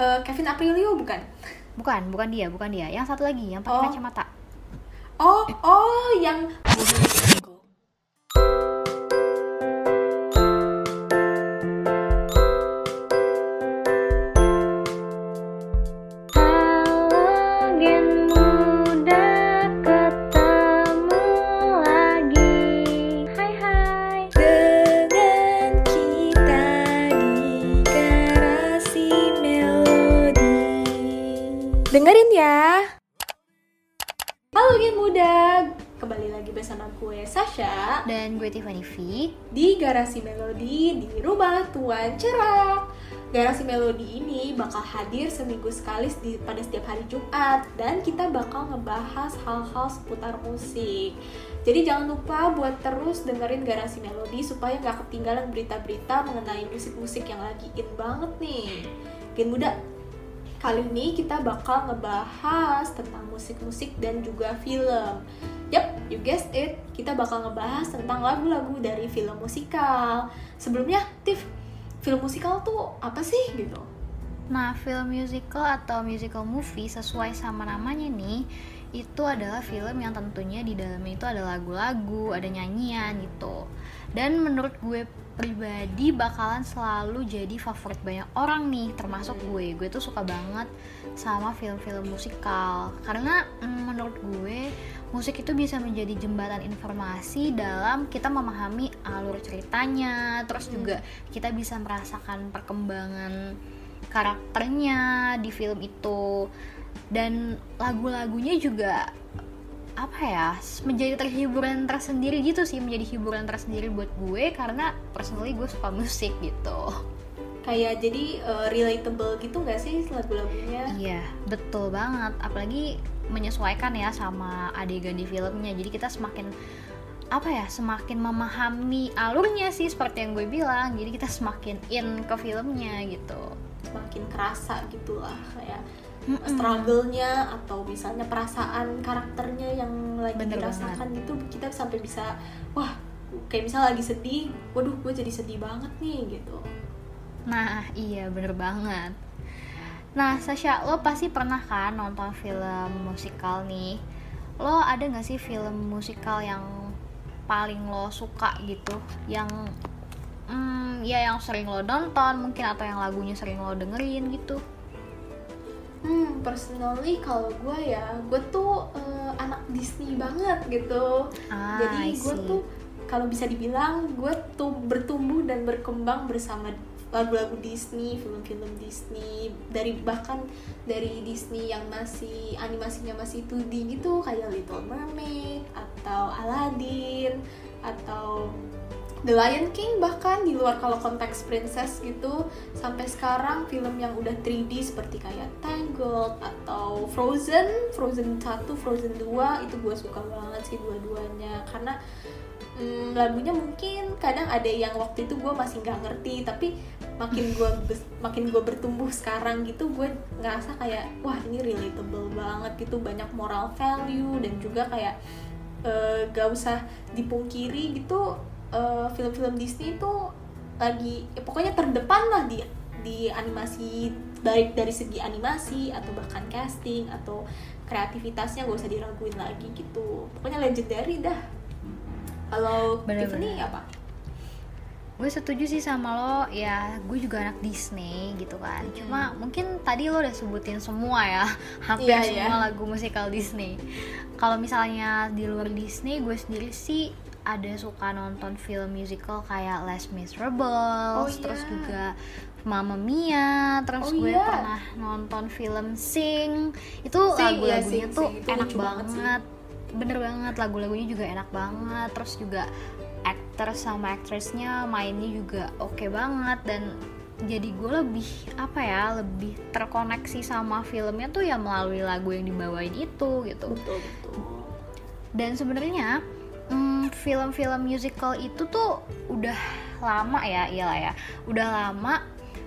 Eh, Kevin Aprilio bukan? Bukan, bukan dia, bukan dia. Yang satu lagi, yang pakai Oh. kacamata. Oh, oh yang Garasi Melodi ini bakal hadir seminggu sekali pada setiap hari Jumat dan kita bakal ngebahas hal-hal seputar musik. Jadi jangan lupa buat terus dengerin Garasi Melodi supaya nggak ketinggalan berita-berita mengenai musik-musik yang lagi in banget nih. Gen muda, kali ini kita bakal ngebahas tentang musik-musik dan juga film. Yap, you guessed it. Kita bakal ngebahas tentang lagu-lagu dari film musikal. Sebelumnya, Tiff, film musikal tuh apa sih gitu? Nah, film musical atau musical movie sesuai sama namanya nih, itu adalah film yang tentunya di dalamnya itu ada lagu-lagu, ada nyanyian gitu. Dan menurut gue pribadi bakalan selalu jadi favorit banyak orang nih, termasuk gue. Gue tuh suka banget sama film-film musikal karena mm, menurut gue musik itu bisa menjadi jembatan informasi dalam kita memahami alur ceritanya, terus juga kita bisa merasakan perkembangan karakternya di film itu. Dan lagu-lagunya juga apa ya menjadi terhiburan tersendiri gitu sih. Menjadi hiburan tersendiri buat gue karena personally gue suka musik gitu. Kayak jadi eh, relatable gitu nggak sih lagu-lagunya? iya betul banget. Apalagi menyesuaikan ya sama adegan di filmnya jadi kita semakin apa ya semakin memahami alurnya sih seperti yang gue bilang jadi kita semakin in ke filmnya gitu Semakin kerasa gitu lah kayak Mm-mm. struggle-nya atau misalnya perasaan karakternya yang lagi Bener dirasakan gitu kita sampai bisa wah kayak misalnya lagi sedih, waduh gue jadi sedih banget nih gitu. Nah, iya bener banget. Nah, Sasha, lo pasti pernah kan nonton film musikal nih? Lo ada gak sih film musikal yang paling lo suka gitu? Yang, hmm, ya yang sering lo nonton mungkin atau yang lagunya sering lo dengerin gitu? Hmm, personally kalau gue ya, gue tuh eh, anak Disney banget gitu. Ah, Jadi gue tuh kalau bisa dibilang gue tuh bertumbuh dan berkembang bersama lagu-lagu Disney, film-film Disney, dari bahkan dari Disney yang masih animasinya masih 2D gitu kayak Little Mermaid atau Aladdin atau The Lion King bahkan di luar kalau konteks princess gitu. Sampai sekarang film yang udah 3D seperti kayak Tangled atau Frozen, Frozen 1, Frozen 2 itu gue suka banget sih dua-duanya. Karena hmm, lagunya mungkin kadang ada yang waktu itu gue masih nggak ngerti tapi makin gue makin gue bertumbuh sekarang gitu gue ngerasa kayak wah ini relatable banget gitu banyak moral value dan juga kayak eh, gak usah dipungkiri gitu eh, film-film Disney itu lagi ya pokoknya terdepan lah di di animasi baik dari segi animasi atau bahkan casting atau kreativitasnya gak usah diraguin lagi gitu pokoknya legendary dah kalau. Tiffany apa? Gue setuju sih sama lo ya gue juga anak Disney gitu kan cuma mungkin tadi lo udah sebutin semua ya hampir Iya, iya. semua lagu musikal Disney kalau misalnya di luar Disney gue sendiri sih ada suka nonton film musical kayak Les Miserables Oh, iya. terus juga Mamma Mia terus Oh, gue iya. pernah nonton film Sing itu iya, lagu-lagunya Sing, tuh Sing. Itu enak banget sih. banget bener banget lagu-lagunya juga enak banget terus juga aktor sama aktrisnya mainnya juga oke banget dan jadi gue lebih apa ya lebih terkoneksi sama filmnya tuh ya melalui lagu yang dibawain itu gitu. Betul betul. Dan sebenarnya mm, film-film musical itu tuh udah lama ya iyalah ya. Udah lama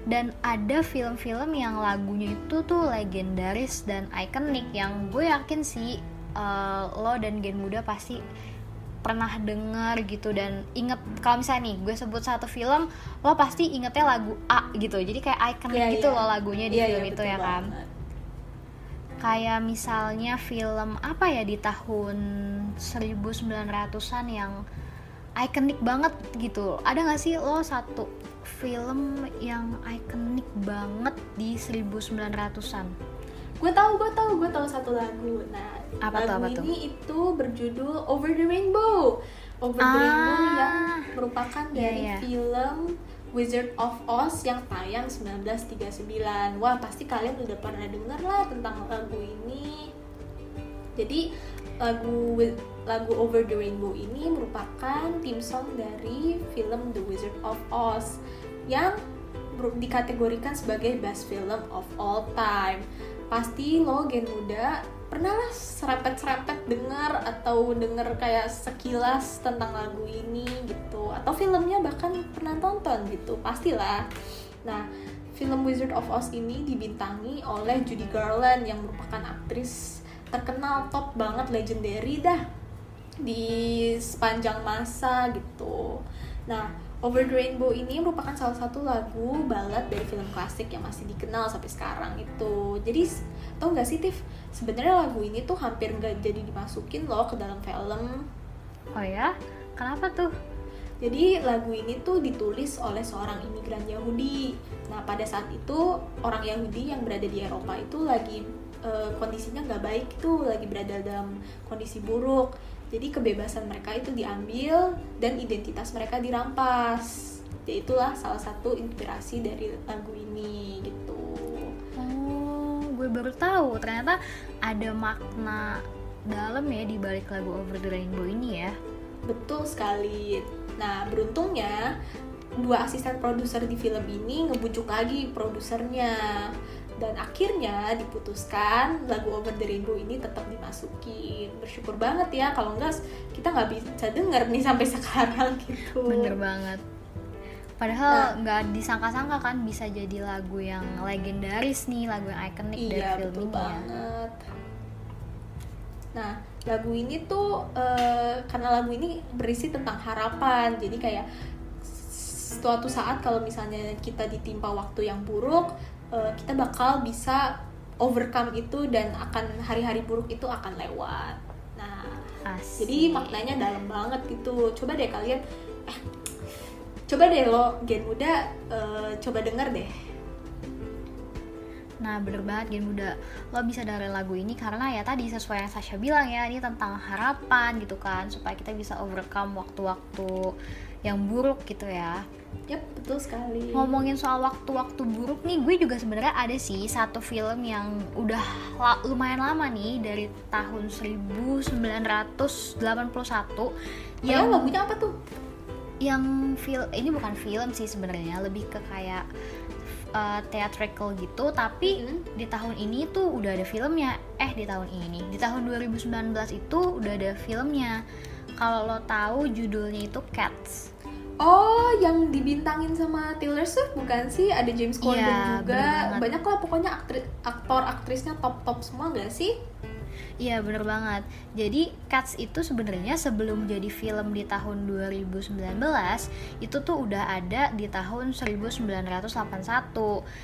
dan ada film-film yang lagunya itu tuh legendaris dan ikonik yang gue yakin sih eh, lo dan Gen Muda pasti pernah denger gitu dan inget kalau misalnya nih gue sebut satu film lo pasti ingetnya lagu A gitu jadi kayak ikonik Iya, gitu iya. loh lagunya di Iya, film iya, itu ya kan banget. kayak misalnya film apa ya di tahun 1900-an yang ikonik banget gitu ada gak sih lo satu film yang ikonik banget di 1900-an gue tahu gue tahu gue tahu satu lagu nah Apa tuh, lagu apa tuh? ini itu berjudul Over the Rainbow Over the Ah. Rainbow yang merupakan Iya, dari iya. film Wizard of Oz yang tayang 1939 wah pasti kalian udah pernah denger lah tentang lagu ini jadi lagu lagu Over the Rainbow ini merupakan theme song dari film The Wizard of Oz yang dikategorikan sebagai best film of all time. Pasti lo gen muda pernah lah serempet-serempet dengar atau denger kayak sekilas tentang lagu ini gitu atau filmnya bahkan pernah tonton gitu pastilah. Nah, film Wizard of Oz ini dibintangi oleh Judy Garland yang merupakan aktris terkenal top banget legendary dah di sepanjang masa gitu. Nah, Over the Rainbow ini merupakan salah satu lagu balad dari film klasik yang masih dikenal sampai sekarang itu. Jadi tau nggak sih Tiff, sebenarnya lagu ini tuh hampir nggak jadi dimasukin loh ke dalam film. oh ya kenapa tuh Jadi lagu ini tuh ditulis oleh seorang imigran Yahudi. Nah pada saat itu orang Yahudi yang berada di Eropa itu lagi eh, kondisinya nggak baik itu lagi berada dalam kondisi buruk. Jadi kebebasan mereka itu diambil dan identitas mereka dirampas. Ya itulah salah satu inspirasi dari lagu ini gitu. Oh, gue baru tahu ternyata ada makna dalam ya di balik lagu Over the Rainbow ini ya. Betul sekali. Nah, beruntungnya dua asisten produser di film ini ngebujuk lagi produsernya dan akhirnya diputuskan lagu Over the Rainbow ini tetap dimasukin. Bersyukur banget ya kalau enggak kita nggak bisa denger nih sampai sekarang gitu. Bener banget. Padahal nggak disangka-sangka kan bisa jadi lagu yang legendaris nih, lagu yang ikonik dari Iya film betul ini ya. banget. Nah lagu ini tuh eh, karena lagu ini berisi tentang harapan, jadi kayak suatu saat kalau misalnya kita ditimpa waktu yang buruk, eh, kita bakal bisa overcome itu dan akan hari-hari buruk itu akan lewat. Nah Asik. jadi maknanya dalam banget gitu. Coba deh kalian, eh, coba deh lo gen muda eh, coba denger deh. Nah bener banget Gen Muda Lo bisa dengerin lagu ini karena ya tadi sesuai yang Sasha bilang ya Ini tentang harapan gitu kan Supaya kita bisa overcome waktu-waktu yang buruk gitu ya Yap betul sekali. Ngomongin soal waktu-waktu buruk nih Gue juga sebenarnya ada sih satu film yang udah la- lumayan lama nih Dari tahun 1981 Ya lagunya apa tuh? yang film ini bukan film sih sebenarnya lebih ke kayak uh, theatrical gitu tapi Hmm. di tahun ini tuh udah ada filmnya eh di tahun ini di tahun 2019 itu udah ada filmnya kalau lo tahu judulnya itu Cats Oh, yang dibintangin sama Taylor Swift bukan sih? Ada James Corden Iya, juga. bener banget. Banyak lah pokoknya aktri- aktor aktrisnya top top semua gak sih? Iya bener banget. Jadi Cats itu sebenarnya sebelum jadi film di tahun 2019 itu tuh udah ada di tahun 1981.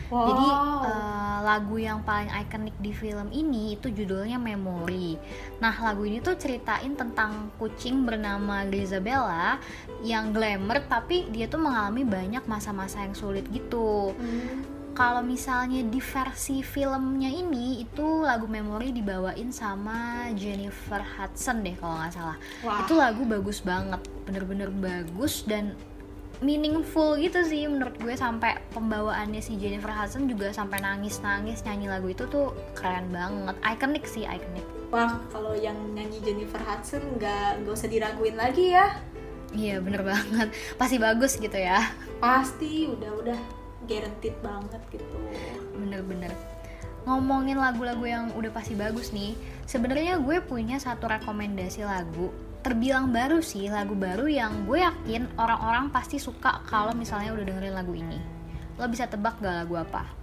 Jadi eh, lagu yang paling ikonik di film ini itu judulnya Memory. Nah lagu ini tuh ceritain tentang kucing bernama Grisabella yang glamour tapi dia tuh mengalami banyak masa-masa yang sulit gitu Hmm. Kalau misalnya di versi filmnya ini itu lagu Memory dibawain sama Jennifer Hudson deh kalau nggak salah. Wah. itu lagu bagus banget bener-bener bagus dan meaningful gitu sih menurut gue. Sampai pembawaannya si Jennifer Hudson juga sampai nangis-nangis nyanyi lagu itu tuh keren banget. Ikonik sih ikonik Wah, kalau yang nyanyi Jennifer Hudson nggak nggak usah diraguin lagi ya. iya bener banget. Pasti bagus gitu ya. Pasti udah udah guaranteed banget gitu. bener-bener ngomongin lagu-lagu yang udah pasti bagus nih sebenarnya gue punya satu rekomendasi lagu terbilang baru sih lagu baru yang gue yakin orang-orang pasti suka kalau misalnya udah dengerin lagu ini lo bisa tebak gak lagu apa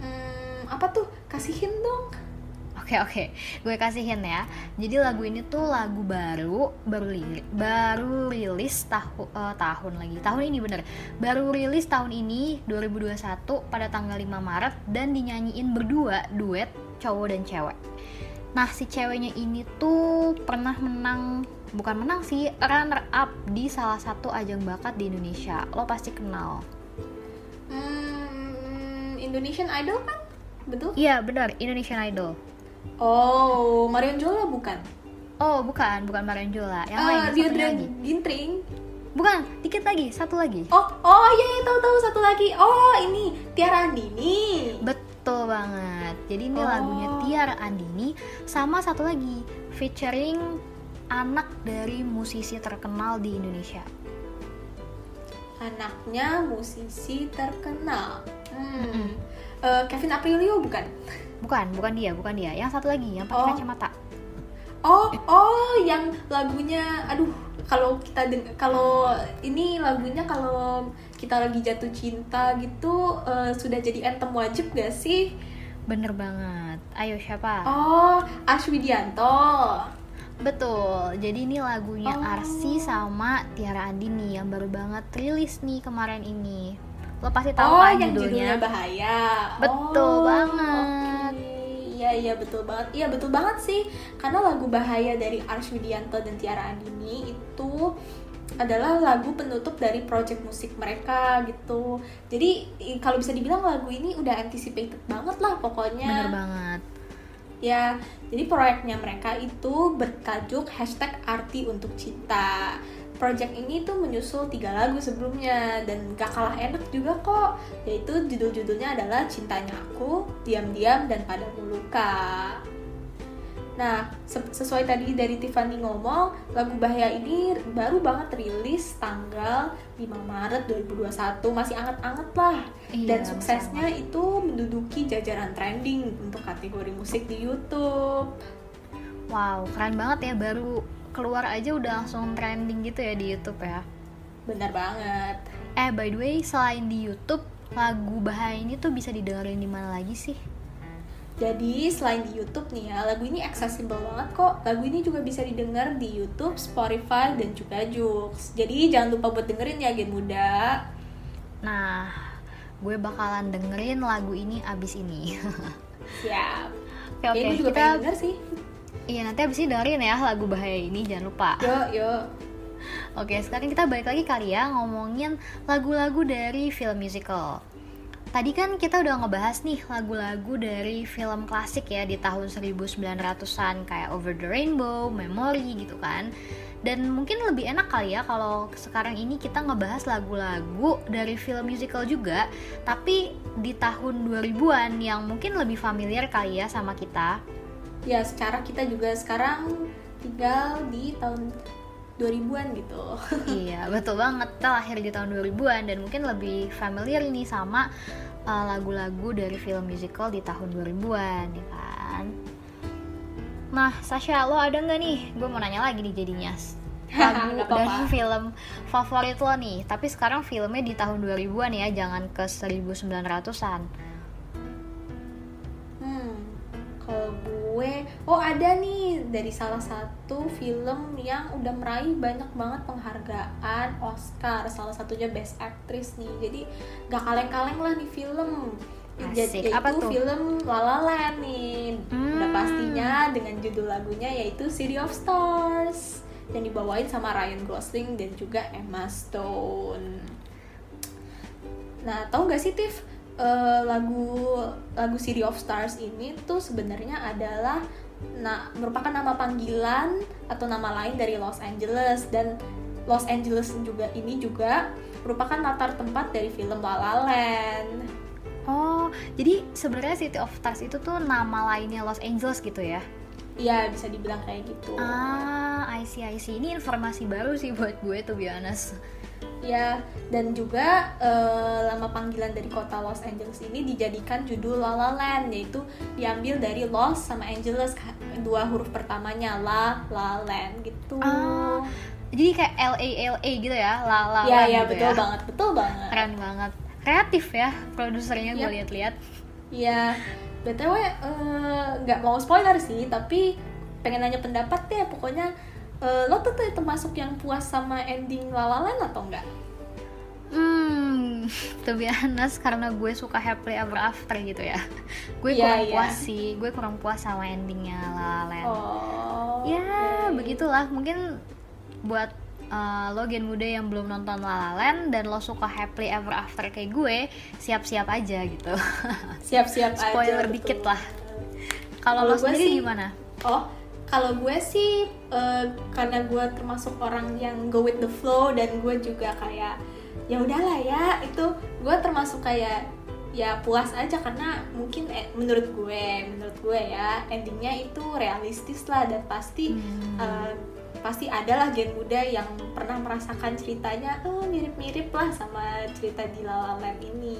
Hmm, apa tuh? Kasihin dong. Oke Oke gue kasihin ya. Jadi lagu ini tuh lagu baru, baru li baru rilis tahu eh, tahun lagi. Tahun ini bener. Baru rilis tahun ini 2021 pada tanggal 5 Maret dan dinyanyiin berdua duet cowok dan cewek. Nah, si ceweknya ini tuh pernah menang bukan menang sih, runner up di salah satu ajang bakat di Indonesia. Lo pasti kenal. Hmm, Indonesian Idol kan? Betul? Iya, benar, Indonesian Idol. Oh, Marion Jola bukan? Oh, bukan, bukan Marion Jola. Yang Ah, lain, satunya lagi. Gintring. Bukan, dikit lagi, satu lagi. Oh, oh iya, iya tahu tahu satu lagi. Oh, ini Tiara Andini. Betul banget. Jadi ini Oh. lagunya Tiara Andini sama satu lagi featuring anak dari musisi terkenal di Indonesia. Anaknya musisi terkenal. Hmm. Mm-mm. Eh, Kevin Aprilio bukan? Bukan, bukan dia, bukan dia. Yang satu lagi yang pakai Oh. kacamata. Oh, oh, yang lagunya, aduh, kalau kita kalau ini lagunya kalau kita lagi jatuh cinta gitu eh, sudah jadi anthem wajib gak sih? Bener banget. Ayo siapa? Oh, Aswidianto. Betul. Jadi ini lagunya Oh. Arsi sama Tiara Andini yang baru banget rilis nih kemarin ini. Lo pasti tahu Oh, kan yang judulnya? judulnya bahaya. Betul Oh, banget. oke. Iya, iya betul banget. Iya betul banget sih. Karena lagu bahaya dari Ars Widianto dan Tiara Andini itu adalah lagu penutup dari project musik mereka gitu. Jadi kalau bisa dibilang lagu ini udah anticipated banget lah pokoknya. Bener banget. Ya, jadi proyeknya mereka itu bertajuk hashtag arti untuk cinta. Project ini tuh menyusul tiga lagu sebelumnya dan gak kalah enak juga kok. Yaitu judul-judulnya adalah Cintanya Aku, Diam-Diam, dan Padamu Luka. Nah, se- sesuai tadi dari Tiffany ngomong, lagu Bahaya ini baru banget rilis tanggal 5 Maret 2021, masih anget-anget lah. Iya, Dan suksesnya itu menduduki jajaran trending untuk kategori musik di YouTube. Wow, keren banget ya baru keluar aja udah langsung trending gitu ya di YouTube ya. Benar banget. Eh by the way, selain di YouTube, lagu Bahaya ini tuh bisa didengerin di mana lagi sih? Jadi selain di YouTube nih ya, lagu ini accessible banget kok. Lagu ini juga bisa didengar di YouTube, Spotify, dan juga Joox. Jadi jangan lupa buat dengerin ya Gen Muda. Nah, gue bakalan dengerin lagu ini abis ini. Siap. Oke Kayaknya gue juga kita pengen denger sih. Iya nanti abis ini dengerin ya lagu Bahaya ini jangan lupa. Yuk, yuk. Oke, sekarang kita balik lagi kali ya ngomongin lagu-lagu dari film musical. Tadi kan kita udah ngebahas nih lagu-lagu dari film klasik ya di tahun 1900-an kayak Over the Rainbow, Memory gitu kan. Dan mungkin lebih enak kali ya kalau sekarang ini kita ngebahas lagu-lagu dari film musical juga, tapi di tahun 2000-an yang mungkin lebih familiar kali ya sama kita. Ya, secara kita juga sekarang tinggal di tahun 2000-an gitu. iya betul banget. Kita lahir di tahun 2000-an dan mungkin lebih familiar nih sama uh, lagu-lagu dari film musical di tahun 2000-an ya kan? Nah Sasha lo ada nggak nih? Gue mau nanya lagi nih jadinya. Lagu dari film favorit lo nih. Tapi sekarang filmnya di tahun 2000-an ya jangan ke 1900-an oh ada nih dari salah satu film yang udah meraih banyak banget penghargaan Oscar, salah satunya Best Actress nih. Jadi gak kaleng-kaleng lah nih film. Asik. Yaitu Apa tuh? film La La Land nih. Udah Hmm. pastinya dengan judul lagunya yaitu City of Stars yang dibawain sama Ryan Gosling dan juga Emma Stone. Nah, tahu nggak sih Tiff eh, lagu lagu City of Stars ini tuh sebenarnya adalah nah merupakan nama panggilan atau nama lain dari Los Angeles dan Los Angeles juga ini juga merupakan latar tempat dari film La La Land. oh jadi sebenarnya City of Stars itu tuh nama lainnya Los Angeles gitu ya Iya, bisa dibilang kayak gitu. Ah, I see, I see. Ini informasi baru sih buat gue tuh honest. Ya, dan juga eh, nama panggilan dari kota Los Angeles ini dijadikan judul La La Land, yaitu diambil dari Los sama Angeles, dua huruf pertamanya La La Land gitu. Ah, Jadi kayak L A L A gitu ya, lala. ya, ya betul banget, betul banget. Keren banget. Kreatif ya produsernya gue Yap. lihat-lihat. Iya, btw eh, nggak mau spoiler sih, tapi pengen nanya pendapat deh. Pokoknya eh, lo tuh tuh termasuk yang puas sama ending La La Land atau enggak? Hmm, to be honest karena gue suka happily ever after gitu ya. Gue Iya, kurang iya. puas sih, gue kurang puas sama endingnya La La Land. Oh, ya, oke. begitulah. Mungkin buat uh, lo gen muda yang belum nonton La La Land dan lo suka happily ever after kayak gue, siap-siap aja gitu. Siap-siap aja. Spoiler betul. dikit lah. Kalau lo sendiri sih- gimana? Oh, kalau gue sih eh, karena gue termasuk orang yang go with the flow dan gue juga kayak ya udahlah ya itu gue termasuk kayak ya puas aja karena mungkin eh, menurut gue menurut gue ya endingnya itu realistis lah dan pasti Hmm. eh, pasti adalah gen muda yang pernah merasakan ceritanya oh mirip-mirip lah sama cerita di La La Land ini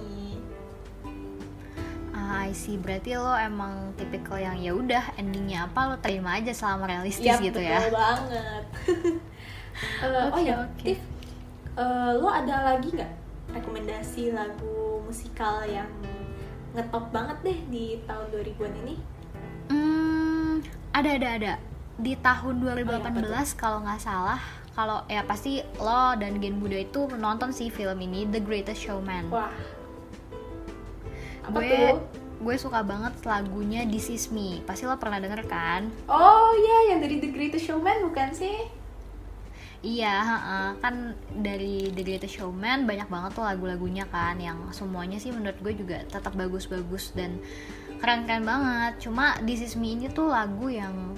I see. Berarti lo emang tipikal yang ya udah endingnya apa lo terima aja selama realistis Yap, gitu betul ya. banget. Eh, oh Oke, ya, oke. Tiff, eh, lo ada lagi nggak rekomendasi lagu musikal yang ngetop banget deh di tahun 2000-an ini? Hmm, ada ada ada. Di tahun Oh, 2018 iya, kalau nggak salah, kalau ya pasti lo dan Gen Muda itu menonton sih film ini The Greatest Showman. Wah, apa gue tuh? gue suka banget lagunya This Is Me. Pasti lo pernah denger kan? Oh iya, yang dari The Greatest Showman bukan sih? Iya, kan dari The Greatest Showman banyak banget tuh lagu-lagunya kan yang semuanya sih menurut gue juga tetap bagus-bagus dan keren-keren banget. Cuma This Is Me ini tuh lagu yang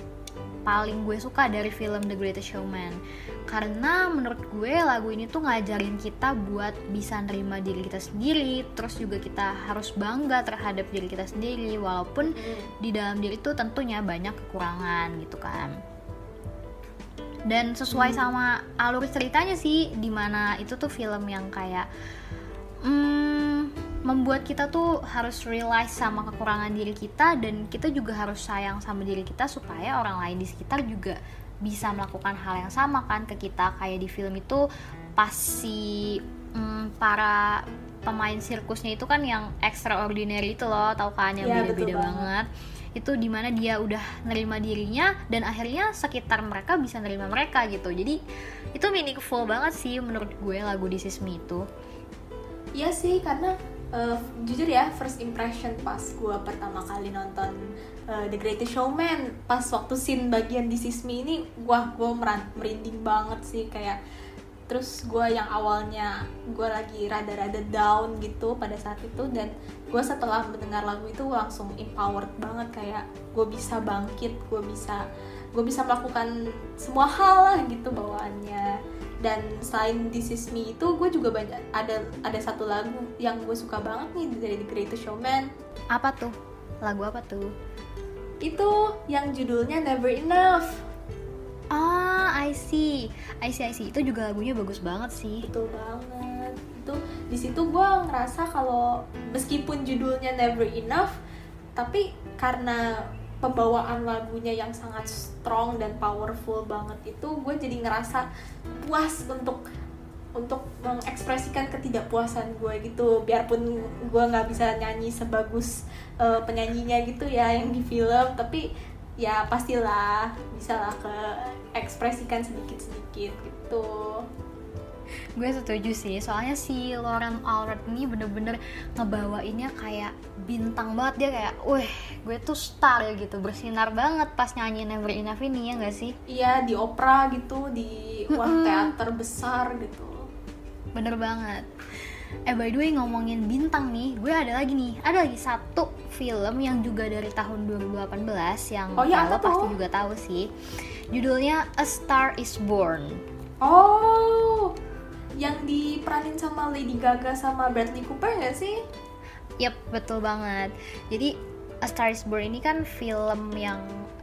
paling gue suka dari film The Greatest Showman karena menurut gue lagu ini tuh ngajarin kita buat bisa nerima diri kita sendiri. Terus juga kita harus bangga terhadap diri kita sendiri. Walaupun di dalam diri itu tentunya banyak kekurangan gitu kan. Dan sesuai sama alur ceritanya sih di mana itu tuh film yang kayak hmm, membuat kita tuh harus realize sama kekurangan diri kita dan kita juga harus sayang sama diri kita supaya orang lain di sekitar juga bisa melakukan hal yang sama kan ke kita. Kayak di film itu pas si hmm, para pemain sirkusnya itu kan yang extraordinary itu loh tau kan yang betul beda-beda banget. banget. Itu di mana dia udah nerima dirinya dan akhirnya sekitar mereka bisa nerima mereka gitu. Jadi itu meaningful banget sih menurut gue lagu This Is Me itu. Iya sih, karena eh, jujur ya first impression pas gue pertama kali nonton eh, The Greatest Showman, pas waktu scene bagian This Is Me ini, gue merinding banget sih kayak terus gue yang awalnya gue lagi rada-rada down gitu pada saat itu dan gue setelah mendengar lagu itu langsung empowered banget kayak gue bisa bangkit gue bisa gue bisa melakukan semua hal lah gitu bawaannya. Dan selain This Is itu gue juga banyak ada ada satu lagu yang gue suka banget nih dari The Greatest Showman. Apa tuh? Lagu apa tuh itu yang judulnya Never Enough. Ah I see. I see I see. Itu juga lagunya bagus banget sih. Betul banget. Itu di situ gue ngerasa kalau meskipun judulnya Never Enough tapi karena pembawaan lagunya yang sangat strong dan powerful banget itu gue jadi ngerasa puas untuk untuk mengekspresikan ketidakpuasan gue gitu. Biarpun gue nggak bisa nyanyi sebagus eh, penyanyinya gitu ya yang di film tapi ya pastilah bisa lah ke ekspresikan sedikit sedikit gitu. Gue setuju sih soalnya si Lauren Alred ini bener-bener ngebawainnya kayak bintang banget. Dia kayak weh gue tuh star gitu. Bersinar banget pas nyanyi Never Enough ini ya gak sih? Iya di opera gitu di wah teater besar gitu. Bener banget eh by the way ngomongin bintang nih gue ada lagi nih ada lagi satu film yang juga dari tahun 2018 yang Oh, ya lo tuh? pasti juga tahu sih judulnya A Star Is Born Oh, yang diperanin sama Lady Gaga sama Bradley Cooper nggak sih? Yap, betul banget. Jadi A Star Is Born ini kan film yang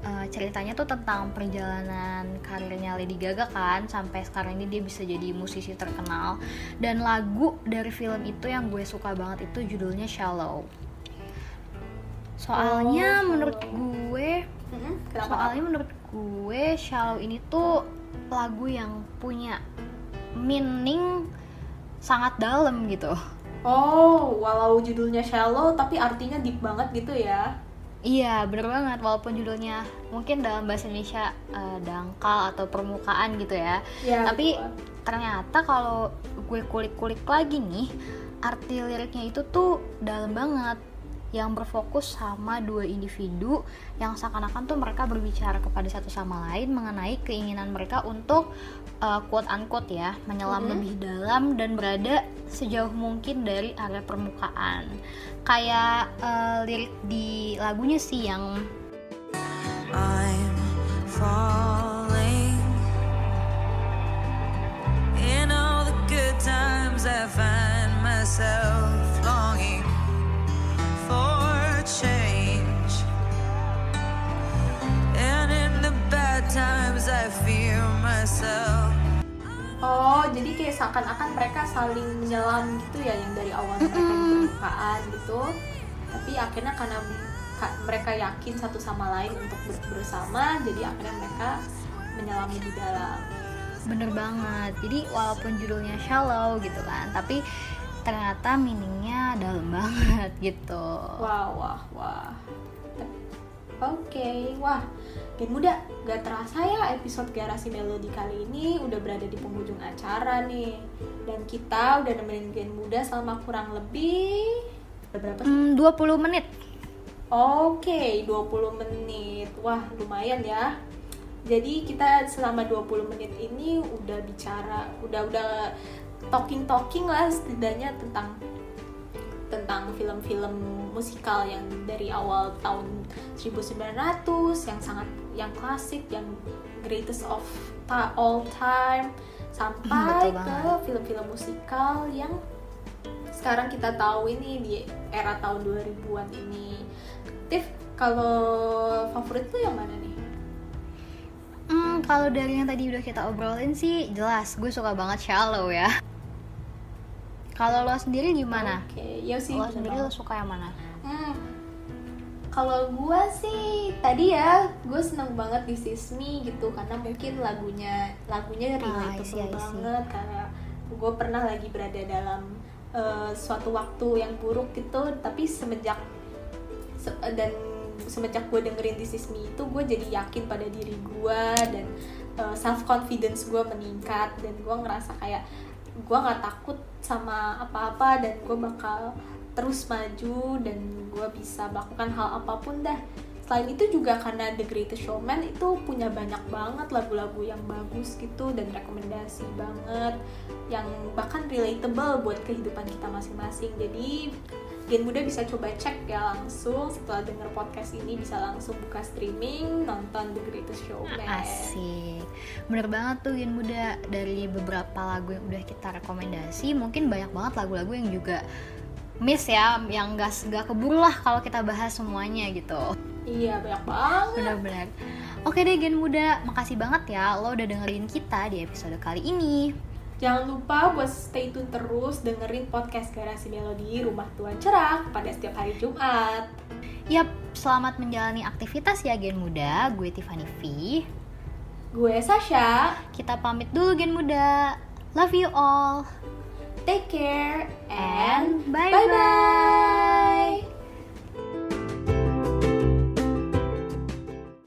uh, ceritanya tuh tentang perjalanan karirnya Lady Gaga kan sampai sekarang ini dia bisa jadi musisi terkenal dan lagu dari film itu yang gue suka banget itu judulnya Shallow. Soalnya Oh, menurut gue Kenapa? Soalnya menurut gue Shallow ini tuh lagu yang punya meaning sangat dalam gitu. Oh, walau judulnya shallow tapi artinya deep banget gitu ya. Iya, bener banget. Walaupun judulnya mungkin dalam bahasa Indonesia eh, dangkal atau permukaan gitu ya. Ya, Tapi gitu. ternyata kalau gue kulik-kulik lagi nih, arti liriknya itu tuh dalam banget. Yang berfokus sama dua individu yang seakan-akan tuh mereka berbicara kepada satu sama lain mengenai keinginan mereka untuk uh, quote unquote ya menyelam Mhm. lebih dalam dan berada sejauh mungkin dari area permukaan. Kayak uh, lirik di lagunya sih yang I'm falling. In all the good times, I find myself change. And in the bad times, I fear myself. Oh, jadi kayak seakan-akan mereka saling menyelam gitu ya yang dari awal mereka di permukaan gitu. Tapi akhirnya karena ka- mereka yakin satu sama lain untuk ber- bersama, jadi akhirnya mereka menyelam lebih dalam. bener banget. Jadi walaupun judulnya shallow gitu kan, tapi ternyata meaningnya dalam banget gitu. Wah, wah, wah. Oke, wah. Gen muda, gak terasa ya episode Garasi Melodi kali ini udah berada di penghujung acara nih. Dan kita udah nemenin Gen muda selama kurang lebih berapa sih? Hmm, 20 menit. Oke, 20 menit. Wah, lumayan ya. Jadi kita selama 20 menit ini udah bicara, udah udah talking talking lah setidaknya tentang tentang film-film musikal yang dari awal tahun 1900 yang sangat yang klasik yang greatest of ta- all time sampai Betul ke film-film musikal yang sekarang kita tahu ini di era tahun 2000-an ini. Tiff, kalau favorit lu yang mana nih? Hmm, kalau dari yang tadi udah kita obrolin sih jelas gue suka banget shallow ya. Kalau lo sendiri gimana? Oke, ya sih. Lo sendiri lo suka yang mana? Hmm. Kalau gue sih tadi ya, gue seneng banget di Sismi gitu karena mungkin lagunya lagunya Ah, relatable see, I see. banget karena gue pernah lagi berada dalam eh, suatu waktu yang buruk gitu, tapi semenjak se- dan semenjak gue dengerin This Is Me itu gue jadi yakin pada diri gue dan self confidence gue meningkat dan gue ngerasa kayak gue nggak takut sama apa-apa dan gue bakal terus maju dan gue bisa melakukan hal apa pun dah. Selain itu juga karena The Greatest Showman itu punya banyak banget lagu-lagu yang bagus gitu dan rekomendasi banget yang bahkan relatable buat kehidupan kita masing-masing. Jadi Gen Muda bisa coba cek ya langsung. Setelah denger podcast ini bisa langsung buka streaming nonton The Greatest Showman. Asik. Bener banget tuh Gen Muda Dari beberapa lagu yang udah kita rekomendasi Mungkin banyak banget lagu-lagu yang juga miss ya Yang gak, gak keburu lah kalau kita bahas semuanya gitu. Iya banyak banget. Bener-bener. Oke deh Gen Muda Makasih banget ya Lo udah dengerin kita di episode kali ini Jangan lupa buat stay tune terus dengerin podcast Garasi Melodi Rumah Tuan Cerah pada setiap hari Jumat. Yap, selamat menjalani aktivitas ya Gen Muda. Gue Tiffany V. Gue Sasha, Kita pamit dulu Gen Muda. Love you all. Take care And bye-bye.